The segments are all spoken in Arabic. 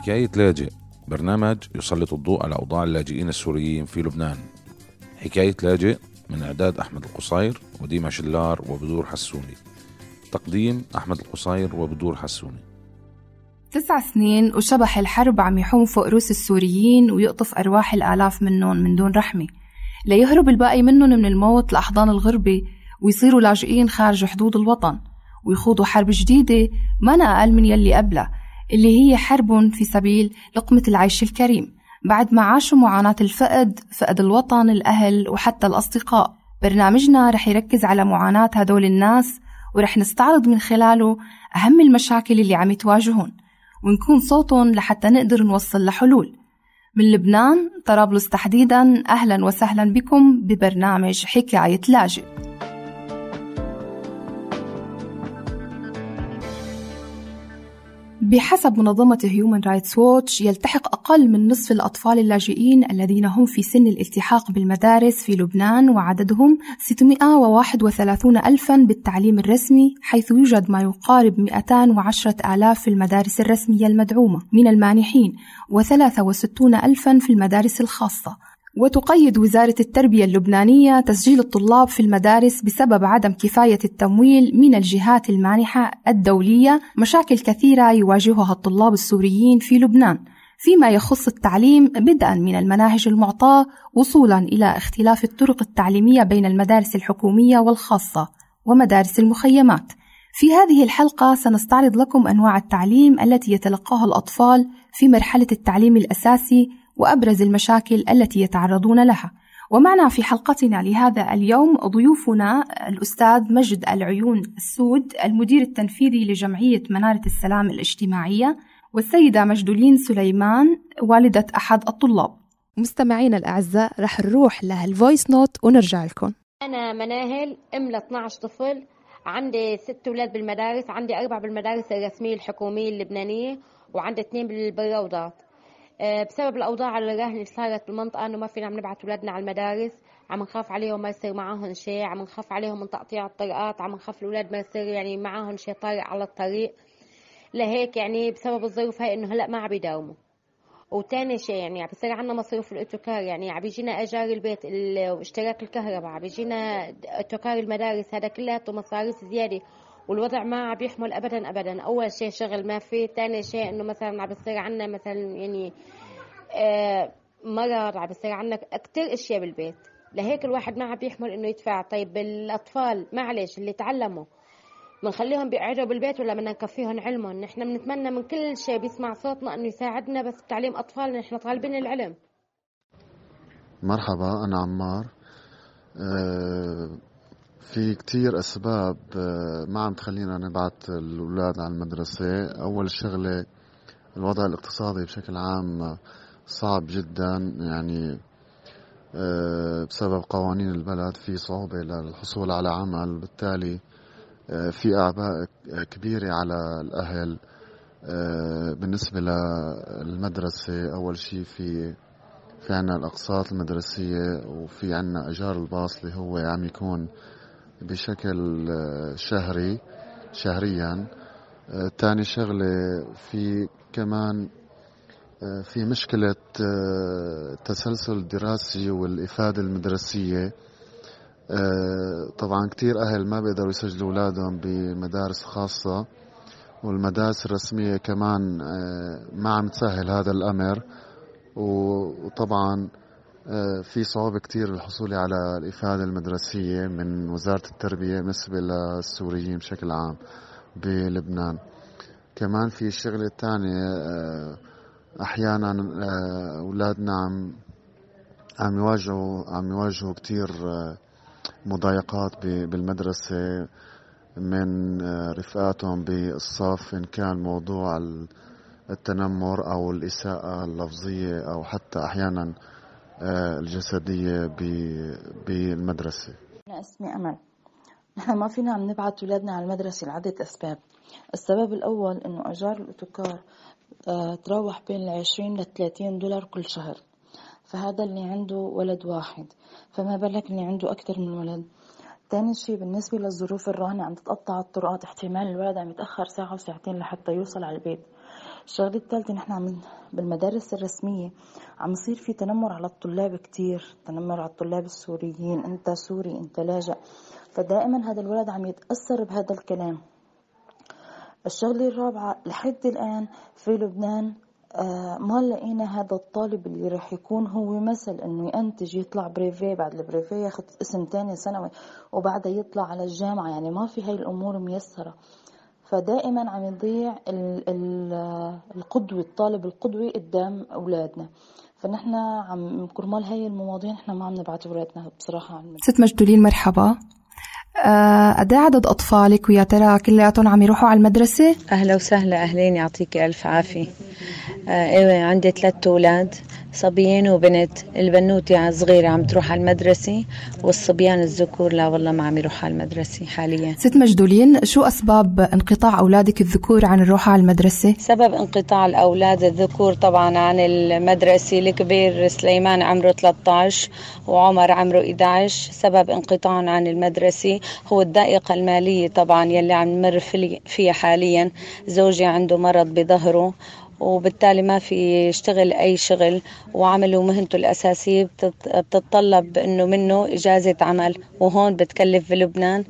حكاية لاجئ برنامج يسلط الضوء على أوضاع اللاجئين السوريين في لبنان. حكاية لاجئ من إعداد أحمد القصير وديما شلار وبدور حسوني. تقديم أحمد القصير وبدور حسوني. تسع سنين وشبح الحرب عم يحوم فوق روس السوريين ويقطف أرواح الآلاف منهم من دون رحمة. ليهرب الباقي منهم من الموت لأحضان الغربة ويصيروا لاجئين خارج حدود الوطن ويخوضوا حرب جديدة ما أقل من يلي قبلها. اللي هي حرب في سبيل لقمة العيش الكريم. بعد ما عاشوا معاناة الفقد فقد الوطن الأهل وحتى الأصدقاء. برنامجنا رح يركز على معاناة هدول الناس ورح نستعرض من خلاله أهم المشاكل اللي عم تواجهون ونكون صوتهم لحتى نقدر نوصل لحلول. من لبنان طرابلس تحديدا أهلا وسهلا بكم ببرنامج حكاية لاجئ. بحسب منظمة هيومن رايتس ووتش يلتحق أقل من نصف الأطفال اللاجئين الذين هم في سن الالتحاق بالمدارس في لبنان وعددهم 631 ألفا بالتعليم الرسمي حيث يوجد ما يقارب 210 آلاف في المدارس الرسمية المدعومة من المانحين و63 ألفا في المدارس الخاصة. وتقيد وزارة التربية اللبنانية تسجيل الطلاب في المدارس بسبب عدم كفاية التمويل من الجهات المانحة الدولية مشاكل كثيرة يواجهها الطلاب السوريين في لبنان. فيما يخص التعليم بدءا من المناهج المعطاة وصولا إلى اختلاف الطرق التعليمية بين المدارس الحكومية والخاصة ومدارس المخيمات. في هذه الحلقة سنستعرض لكم أنواع التعليم التي يتلقاها الأطفال في مرحلة التعليم الأساسي وأبرز المشاكل التي يتعرضون لها. ومعنا في حلقتنا لهذا اليوم ضيوفنا الأستاذ مجد العيون السود المدير التنفيذي لجمعية منارة السلام الاجتماعية والسيدة مجدولين سليمان والدة أحد الطلاب. مستمعينا الأعزاء رح نروح لهال voice note ونرجع لكم. أنا مناهل أم ل 12 طفل عندي ست أولاد بالمدارس عندي أربع بالمدارس الرسمية الحكومية اللبنانية وعندي اثنين بالروضات بسبب الأوضاع الراهنه اللي صارت بالمنطقة إنه ما فينا عم نبعث أولادنا على المدارس عم نخاف عليهم ما يصير معاهم شيء عم نخاف عليهم من تقطيع الطرقات عم نخاف الأولاد ما يصير يعني معاهم شيء طارئ على الطريق. لهيك يعني بسبب الظروف هاي إنه هلأ ما عم يداوموا. وتاني شيء يعني عم بيصير عنا مصروف الاوتوكار يعني عم بيجينا إيجار البيت واشتراك الكهرباء عم بيجينا اوتوكار المدارس هذا كلياته مصاريف زيادة. والوضع ما عم بيحمل ابدا ابدا. أول شيء شغل ما في ثاني شيء إنه مثلا عم بيصير عنا مثلا يعني آه مرض عم بيصير عنا كثير أشياء بالبيت. لهيك الواحد ما عم بيحمل إنه يدفع. طيب الأطفال معلش اللي تعلموا بنخليهم بيقعدوا بالبيت ولا بدنا نكفيهم علمهم؟ نحن بنتمنى من كل شيء بيسمع صوتنا إنه يساعدنا بس بتعليم أطفالنا. نحن طالبين العلم. مرحبا أنا عمار. آه، في كتير أسباب آه، ما عم تخلينا نبعت الأولاد على المدرسة. أول شغلة الوضع الاقتصادي بشكل عام صعب جدا. يعني آه، بسبب قوانين البلد في صعوبة للحصول على عمل. بالتالي آه، في أعباء كبيرة على الأهل. بالنسبة للمدرسة أول شيء في في عنا الأقساط المدرسية وفي عنا إيجار الباص اللي هو عم يكون بشكل آه، شهري شهريا. تاني شغلة في كمان آه، في مشكلة آه، الدراسي والإفادة المدرسية. طبعا كتير أهل ما بيقدروا يسجلوا أولادهم بمدارس خاصة والمدارس الرسمية كمان ما عم تسهل هذا الأمر. وطبعا آه، في صعوبة كتير بالحصول على الإفادة المدرسية من وزارة التربية بالنسبة للسوريين بشكل عام بلبنان. كمان في الشغلة الثانية آه، أحيانا آه، أولادنا عم عم يواجهوا عم يواجهوا كتير مضايقات بالمدرسة من رفقاتهم بالصف إن كان موضوع التنمر أو الإساءة اللفظية أو حتى أحيانا آه، الجسدية بالمدرسة. أنا اسمي أمل. نحن ما فينا عم نبعث أولادنا على المدرسة لعدة أسباب. السبب الأول إنه أجار الأوتوكار آه، تراوح بين العشرين لثلاثين دولار كل شهر. فهذا اللي عنده ولد واحد. فما بالك اللي عنده أكثر من ولد. تاني شيء بالنسبة للظروف الراهنة عم تتقطع الطرقات. احتمال الولد عم يتأخر ساعة وساعتين لحتى يوصل على البيت. الشغلة الثالثة نحن عم بالمدارس الرسمية عم يصير في تنمر على الطلاب كتير تنمر على الطلاب السوريين انت سوري انت لاجئ. فدائما هذا الولد عم يتأثر بهذا الكلام. الشغلة الرابعة لحد الآن في لبنان آه ما لقينا هذا الطالب اللي رح يكون هو مثل إنه ينتج يطلع brevet بعد ال brevet ياخذ اسم تاني ثانوي وبعدها يطلع على الجامعة. يعني ما في هاي الأمور ميسرة. فدائما عم يضيع القدوة الطالب القدوي قدام أولادنا. فنحن عم كرمال هاي المواضيع نحن ما عم نبعث أولادنا بصراحة عن ست مجدولين مرحبا. آه، قد عدد أطفالك ويا ترى كلياتهم عم يروحوا على المدرسة؟ أهلا وسهلا أهلين يعطيك ألف عافية. آه عندي ثلاثة أولاد. صبيين وبنت البنوتة صغيرة عم تروح على المدرسة والصبيان الذكور لا والله ما عم يروحوا على المدرسة حاليا. ست مجدولين شو أسباب انقطاع أولادك الذكور عن الروحة على المدرسة؟ سبب انقطاع الأولاد الذكور طبعا عن المدرسة الكبير سليمان عمره 13 وعمر عمره 11 سبب انقطاعهم عن المدرسة هو الضائقة المالية طبعا يلي عم نمر فيها حاليا. زوجي عنده مرض بظهره وبالتالي ما في يشتغل أي شغل وعمله مهنته الأساسية بتتطلب إنه منه إجازة عمل. وهون بتكلف بلبنان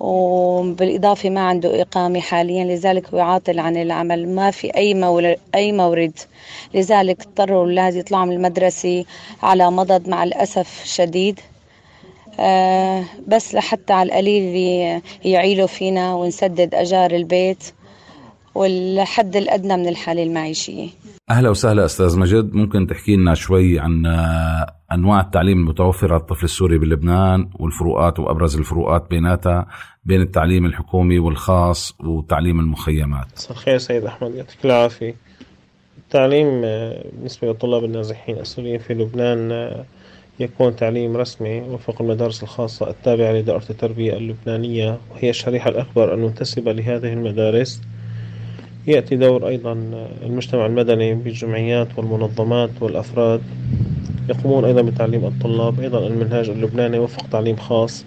وبالإضافة ما عنده إقامة حاليا لذلك هو عاطل عن العمل. ما في أي مورد, أي مورد. لذلك اضطروا الأولاد يطلعوا من المدرسة على مضض مع الأسف شديد. آه بس لحتى على القليل يعيلوا فينا ونسدد أجار البيت. والحد الأدنى من الحالة المعيشية. أهلا وسهلا أستاذ مجد. ممكن تحكي لنا شوي عن أنواع التعليم المتوفرة للطفل السوري بلبنان والفروقات وأبرز الفروقات بيناتها بين التعليم الحكومي والخاص وتعليم المخيمات. مساء الخير سيد أحمد يعطيك العافية. التعليم آه، بالنسبة للطلاب النازحين السوريين في لبنان آه، يكون تعليم رسمي وفق المدارس الخاصة التابعة لدائرة التربية اللبنانية وهي الشريحة الأكبر المنتسبة لهذه المدارس. يأتي دور أيضا المجتمع المدني بالجمعيات والمنظمات والأفراد يقومون أيضا بتعليم الطلاب أيضا المنهاج اللبناني وفق تعليم خاص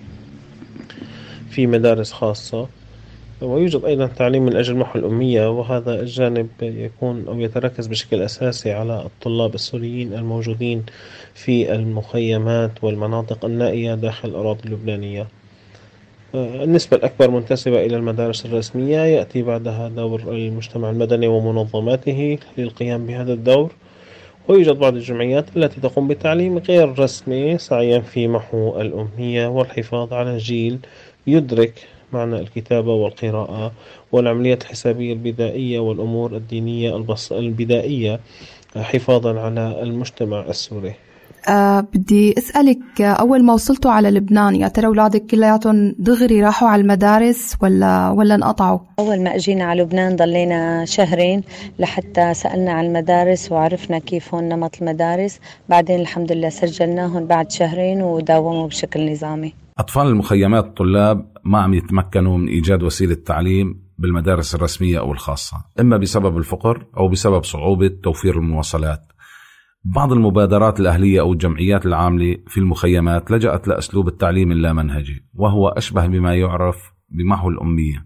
في مدارس خاصة. ويوجد أيضا تعليم من أجل محو الأمية وهذا الجانب يكون أو يتركز بشكل أساسي على الطلاب السوريين الموجودين في المخيمات والمناطق النائية داخل الأراضي اللبنانية. النسبة الأكبر منتسبة إلى المدارس الرسمية يأتي بعدها دور المجتمع المدني ومنظماته للقيام بهذا الدور. ويوجد بعض الجمعيات التي تقوم بتعليم غير رسمي سعيا في محو الأمية والحفاظ على جيل يدرك معنى الكتابة والقراءة والعمليات الحسابية البدائية والأمور الدينية البدائية حفاظا على المجتمع السوري. أه بدي أسألك أول ما وصلتوا على لبنان يا ترى أولادك كلياتهم دغري راحوا على المدارس ولا ولا انقطعوا؟ أول ما أجينا على لبنان ضلينا شهرين لحتى سألنا عن المدارس وعرفنا كيف هون نمط المدارس. بعدين الحمد لله سجلناهم بعد شهرين وداوموا بشكل نظامي. أطفال المخيمات الطلاب ما عم يتمكنوا من إيجاد وسيلة تعليم بالمدارس الرسمية أو الخاصة إما بسبب الفقر أو بسبب صعوبة توفير المواصلات. بعض المبادرات الأهلية أو الجمعيات العاملة في المخيمات لجأت لأسلوب التعليم اللامنهجي وهو أشبه بما يعرف بمحو الأمية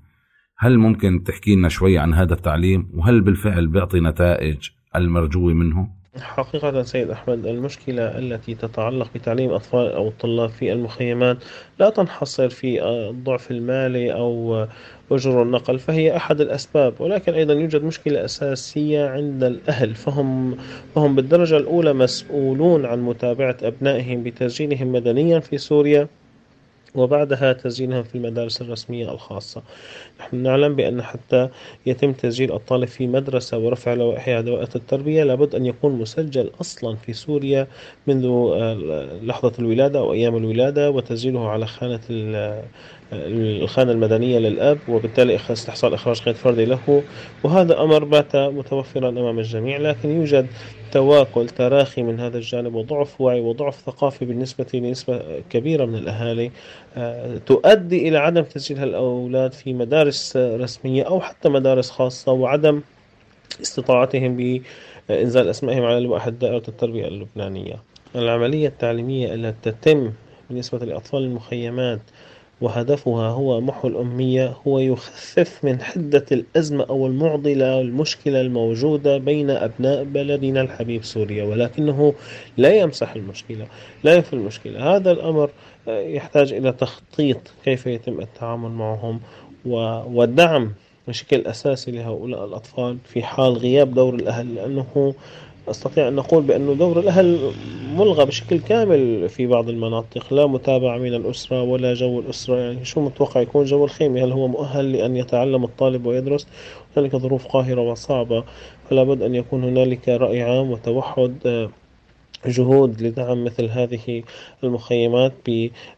هل ممكن تحكي لنا شوي عن هذا التعليم وهل بالفعل بيعطي نتائج المرجوة منه؟ حقيقة سيد أحمد المشكلة التي تتعلق بتعليم أطفال أو الطلاب في المخيمات لا تنحصر في الضعف المالي أو أجر النقل فهي أحد الأسباب ولكن أيضا يوجد مشكلة أساسية عند الأهل فهم فهم بالدرجة الأولى مسؤولون عن متابعة أبنائهم بتسجيلهم مدنيا في سوريا. وبعدها تسجيلهم في المدارس الرسمية الخاصة. نحن نعلم بأن حتى يتم تسجيل الطالب في مدرسة ورفع لوائح دوائر التربية لابد أن يكون مسجل أصلا في سوريا منذ آه، لحظة الولادة أو أيام الولادة وتسجيله على خانة الخانة المدنية للأب وبالتالي استحصال إخراج قيد فردي له. وهذا أمر بات متوفرا أمام الجميع لكن يوجد تواكل تراخي من هذا الجانب وضعف وعي وضعف ثقافي بالنسبة لنسبة كبيرة من الأهالي. آه، تؤدي إلى عدم تسجيل هالأولاد في مدارس رسمية أو حتى مدارس خاصة وعدم استطاعتهم بإنزال أسمائهم على لوائح دائرة التربية اللبنانية. العملية التعليمية التي تتم بالنسبة لأطفال المخيمات وهدفها هو محو الأمية هو يخفف من حدة الأزمة أو المعضلة المشكلة الموجودة بين أبناء بلدنا الحبيب سوريا ولكنه لا يمسح المشكلة لا ينفي المشكلة. هذا الأمر يحتاج إلى تخطيط كيف يتم التعامل معهم والدعم بشكل أساسي لهؤلاء الأطفال في حال غياب دور الأهل لأنه أستطيع أن نقول بأن دور الأهل ملغى بشكل كامل في بعض المناطق. لا متابعة من الأسرة ولا جو الأسرة. يعني شو متوقع يكون جو الخيمة؟ هل هو مؤهل لأن يتعلم الطالب ويدرس؟ هنالك ظروف قاهرة وصعبة فلا بد أن يكون هنالك رأي عام وتوحد جهود لدعم مثل هذه المخيمات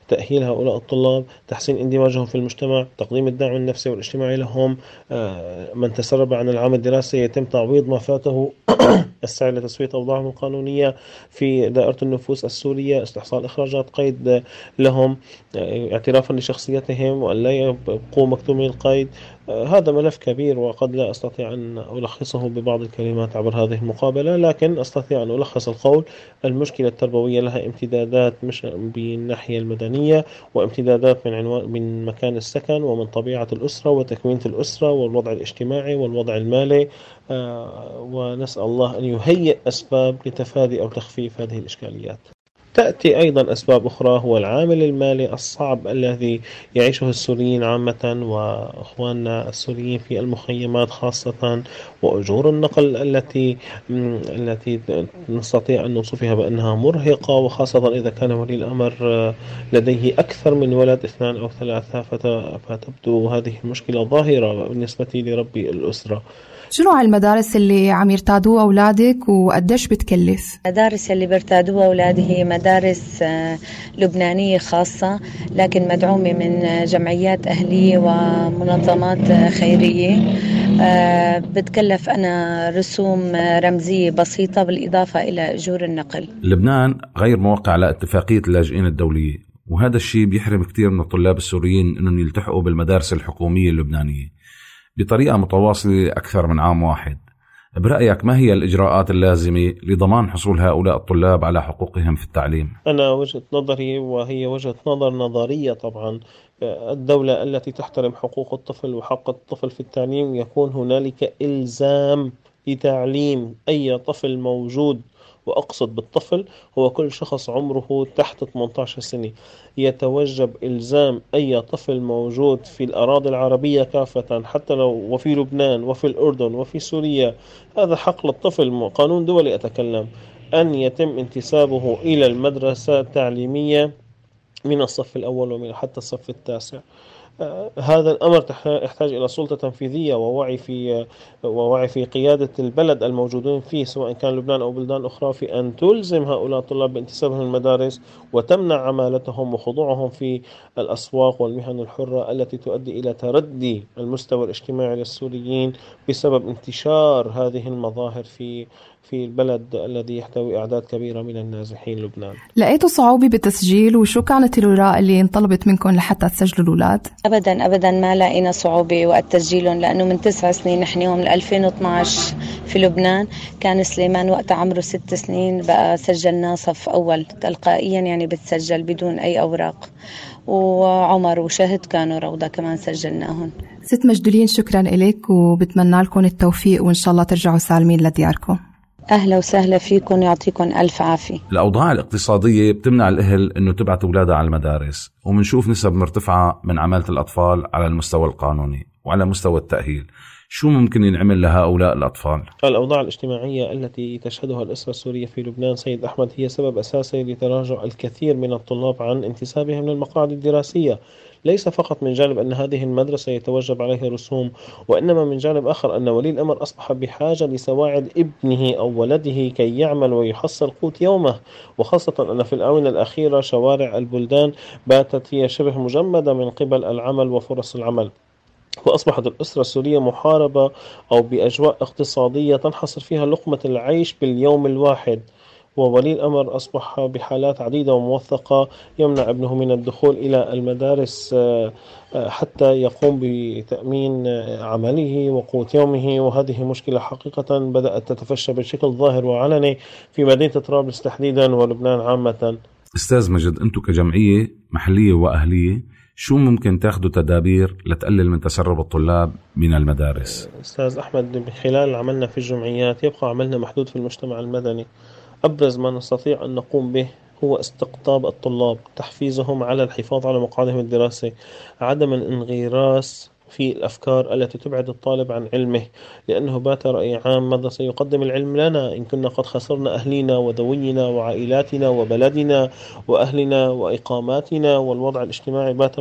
بتأهيل هؤلاء الطلاب تحسين اندماجهم في المجتمع تقديم الدعم النفسي والاجتماعي لهم آه، من تسرب عن العام الدراسي يتم تعويض ما فاته السعي لتسوية أوضاعهم القانونية في دائرة النفوس السورية استحصال إخراجات قيد لهم آه، اعترافا لشخصيتهم وأن لا يبقوا مكتومي القيد. آه، هذا ملف كبير وقد لا أستطيع أن ألخصه ببعض الكلمات عبر هذه المقابلة لكن أستطيع أن ألخص القول. المشكلة التربوية لها امتدادات مش بالناحية المدنية وامتدادات من عنوان من مكان السكن ومن طبيعة الأسرة وتكوينة الأسرة والوضع الاجتماعي والوضع المالي آه، ونسأل الله أن يهيئ أسباب لتفادي أو تخفيف هذه الإشكاليات. تأتي أيضا أسباب أخرى هو العامل المالي الصعب الذي يعيشه السوريين عامة وأخواننا السوريين في المخيمات خاصة وأجور النقل التي التي نستطيع أن نوصفها بأنها مرهقة وخاصة إذا كان ولي الأمر لديه أكثر من ولد اثنان أو ثلاثة فتبدو هذه المشكلة ظاهرة بالنسبة لربي الأسرة. شو نوع المدارس اللي عم يرتادوها أولادك وقديش بتكلف؟ المدارس اللي بيرتادوها أولادي هي مدارس آه، لبنانية خاصة لكن مدعومة من جمعيات أهلية ومنظمات خيرية. آه، بتكلف أنا رسوم رمزية بسيطة بالإضافة إلى أجور النقل. لبنان غير موقع على اتفاقية اللاجئين الدولية وهذا الشيء بيحرم كثير من الطلاب السوريين إنهم يلتحقوا بالمدارس الحكومية اللبنانية. بطريقة متواصلة أكثر من عام واحد برأيك ما هي الإجراءات اللازمة لضمان حصول هؤلاء الطلاب على حقوقهم في التعليم؟ أنا وجهة نظري وهي وجهة نظر نظرية طبعا الدولة التي تحترم حقوق الطفل وحق الطفل في التعليم يكون هنالك إلزام بتعليم أي طفل موجود وأقصد بالطفل هو كل شخص عمره تحت 18 سنة. يتوجب إلزام أي طفل موجود في الأراضي العربية كافة حتى لو وفي لبنان وفي الأردن وفي سوريا. هذا حق للطفل قانون دولي أتكلم. أن يتم انتسابه إلى المدرسة التعليمية من الصف الأول ومن حتى الصف التاسع. هذا الأمر يحتاج إلى سلطة تنفيذية ووعي في ووعي في قيادة البلد الموجودين فيه سواء كان لبنان أو بلدان أخرى في أن تلزم هؤلاء الطلاب بانتسابهم المدارس وتمنع عمالتهم وخضوعهم في الأسواق والمهن الحرة التي تؤدي إلى تردي المستوى الاجتماعي للسوريين بسبب انتشار هذه المظاهر في في البلد الذي يحتوي أعداد كبيرة من النازحين لبنان. لقيتوا صعوبة بالتسجيل وشو كانت الوراء اللي انطلبت منكم لحتى تسجلوا الأولاد؟ أبدا أبدا ما لقينا صعوبة وقت تسجيلهم لأنه من تسع سنين نحن يوم 2012 في لبنان كان سليمان وقت عمره ست سنين بقى سجلناه صف أول تلقائيا يعني بتسجل بدون أي أوراق. وعمر وشهد كانوا روضة كمان سجلناهم. ست مجدولين شكرا لك وبتمنى لكم التوفيق وإن شاء الله ترجعوا سالمين لدياركم. أهلا وسهلا فيكم يعطيكم ألف عافية. الأوضاع الاقتصادية بتمنع الأهل أنه تبعت أولادها على المدارس ومنشوف نسب مرتفعة من عمالة الأطفال على المستوى القانوني وعلى مستوى التأهيل. شو ممكن ينعمل لهؤلاء الأطفال؟ الأوضاع الاجتماعية التي تشهدها الأسرة السورية في لبنان سيد أحمد هي سبب أساسي لتراجع الكثير من الطلاب عن انتسابهم للمقاعد الدراسية. ليس فقط من جانب أن هذه المدرسة يتوجب عليها رسوم وإنما من جانب آخر أن ولي الأمر أصبح بحاجة لسواعد ابنه أو ولده كي يعمل ويحصل قوت يومه. وخاصة أن في الآونة الأخيرة شوارع البلدان باتت هي شبه مجمدة من قبل العمل وفرص العمل. وأصبحت الأسرة السورية محاربة أو بأجواء اقتصادية تنحصر فيها لقمة العيش باليوم الواحد. وولي الأمر أصبح بحالات عديدة وموثقة يمنع ابنه من الدخول إلى المدارس آه، آه، حتى يقوم بتأمين آه، عمله وقوت يومه. وهذه مشكلة حقيقة بدأت تتفشى بشكل ظاهر وعلني في مدينة طرابلس تحديدا ولبنان عامة. أستاذ مجد أنتم كجمعية محلية وأهلية شو ممكن تاخذوا تدابير لتقلل من تسرب الطلاب من المدارس؟ أستاذ أحمد من خلال عملنا في الجمعيات يبقى عملنا محدود في المجتمع المدني. أبرز ما نستطيع أن نقوم به هو استقطاب الطلاب تحفيزهم على الحفاظ على مقاعدهم الدراسي عدم الانغراس في الأفكار التي تبعد الطالب عن علمه لأنه بات رأي عام ماذا سيقدم العلم لنا؟ إن كنا قد خسرنا أهلنا وذوينا وعائلاتنا وبلدنا وأهلنا وإقاماتنا والوضع الاجتماعي بات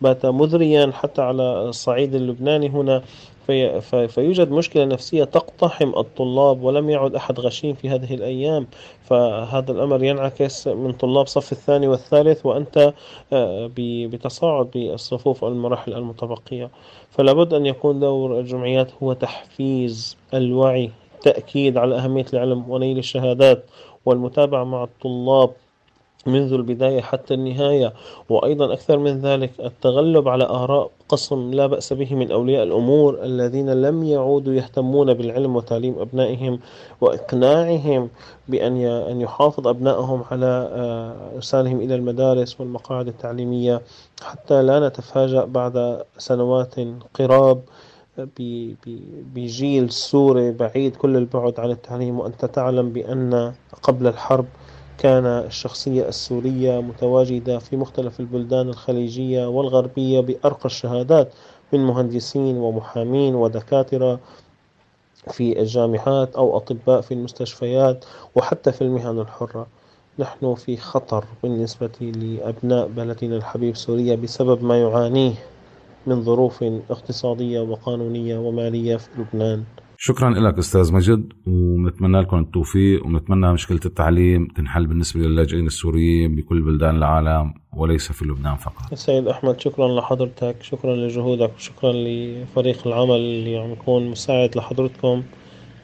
بات مذريا حتى على الصعيد اللبناني هنا. في فيوجد مشكلة نفسية تقتحم الطلاب ولم يعد أحد غشيم في هذه الأيام. فهذا الأمر ينعكس من طلاب صف الثاني والثالث وأنت آه، بتصاعد بالصفوف المراحل المتبقية. فلا بد أن يكون دور الجمعيات هو تحفيز الوعي تأكيد على أهمية العلم ونيل الشهادات والمتابعة مع الطلاب. منذ البداية حتى النهاية. وأيضا أكثر من ذلك التغلب على آراء قسم لا بأس به من أولياء الأمور الذين لم يعودوا يهتمون بالعلم وتعليم أبنائهم وإقناعهم بأن أن يحافظ أبنائهم على آه، إرسالهم إلى المدارس والمقاعد التعليمية حتى لا نتفاجأ بعد سنوات قراب بجيل سوري بعيد كل البعد عن التعليم. وأنت تعلم بأن قبل الحرب كان الشخصية السورية متواجدة في مختلف البلدان الخليجية والغربية بأرقى الشهادات من مهندسين ومحامين ودكاترة في الجامعات أو أطباء في المستشفيات وحتى في المهن الحرة. نحن في خطر بالنسبة لأبناء بلدنا الحبيب سوريا بسبب ما يعانيه من ظروف اقتصادية وقانونية ومالية في لبنان. شكرا لك أستاذ مجد ونتمنى لكم التوفيق ونتمنى مشكلة التعليم تنحل بالنسبة للاجئين السوريين بكل بلدان العالم وليس في لبنان فقط. سيد أحمد شكرا لحضرتك، شكرا لجهودك وشكرا لفريق العمل اللي عم يكون مساعد لحضرتكم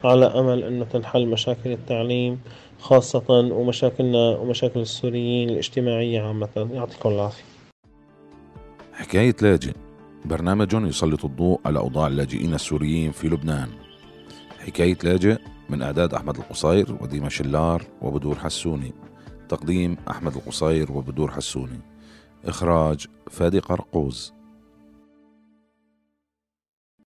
على أمل إنه تنحل مشاكل التعليم خاصة ومشاكلنا ومشاكل السوريين الاجتماعية عامة، يعطيكم العافية. حكاية لاجئ برنامج يسلط الضوء على أوضاع اللاجئين السوريين في لبنان حكاية لاجئ من إعداد أحمد القصير وديما شلار وبدور حسوني. تقديم أحمد القصير وبدور حسوني. إخراج فادي قرقوز.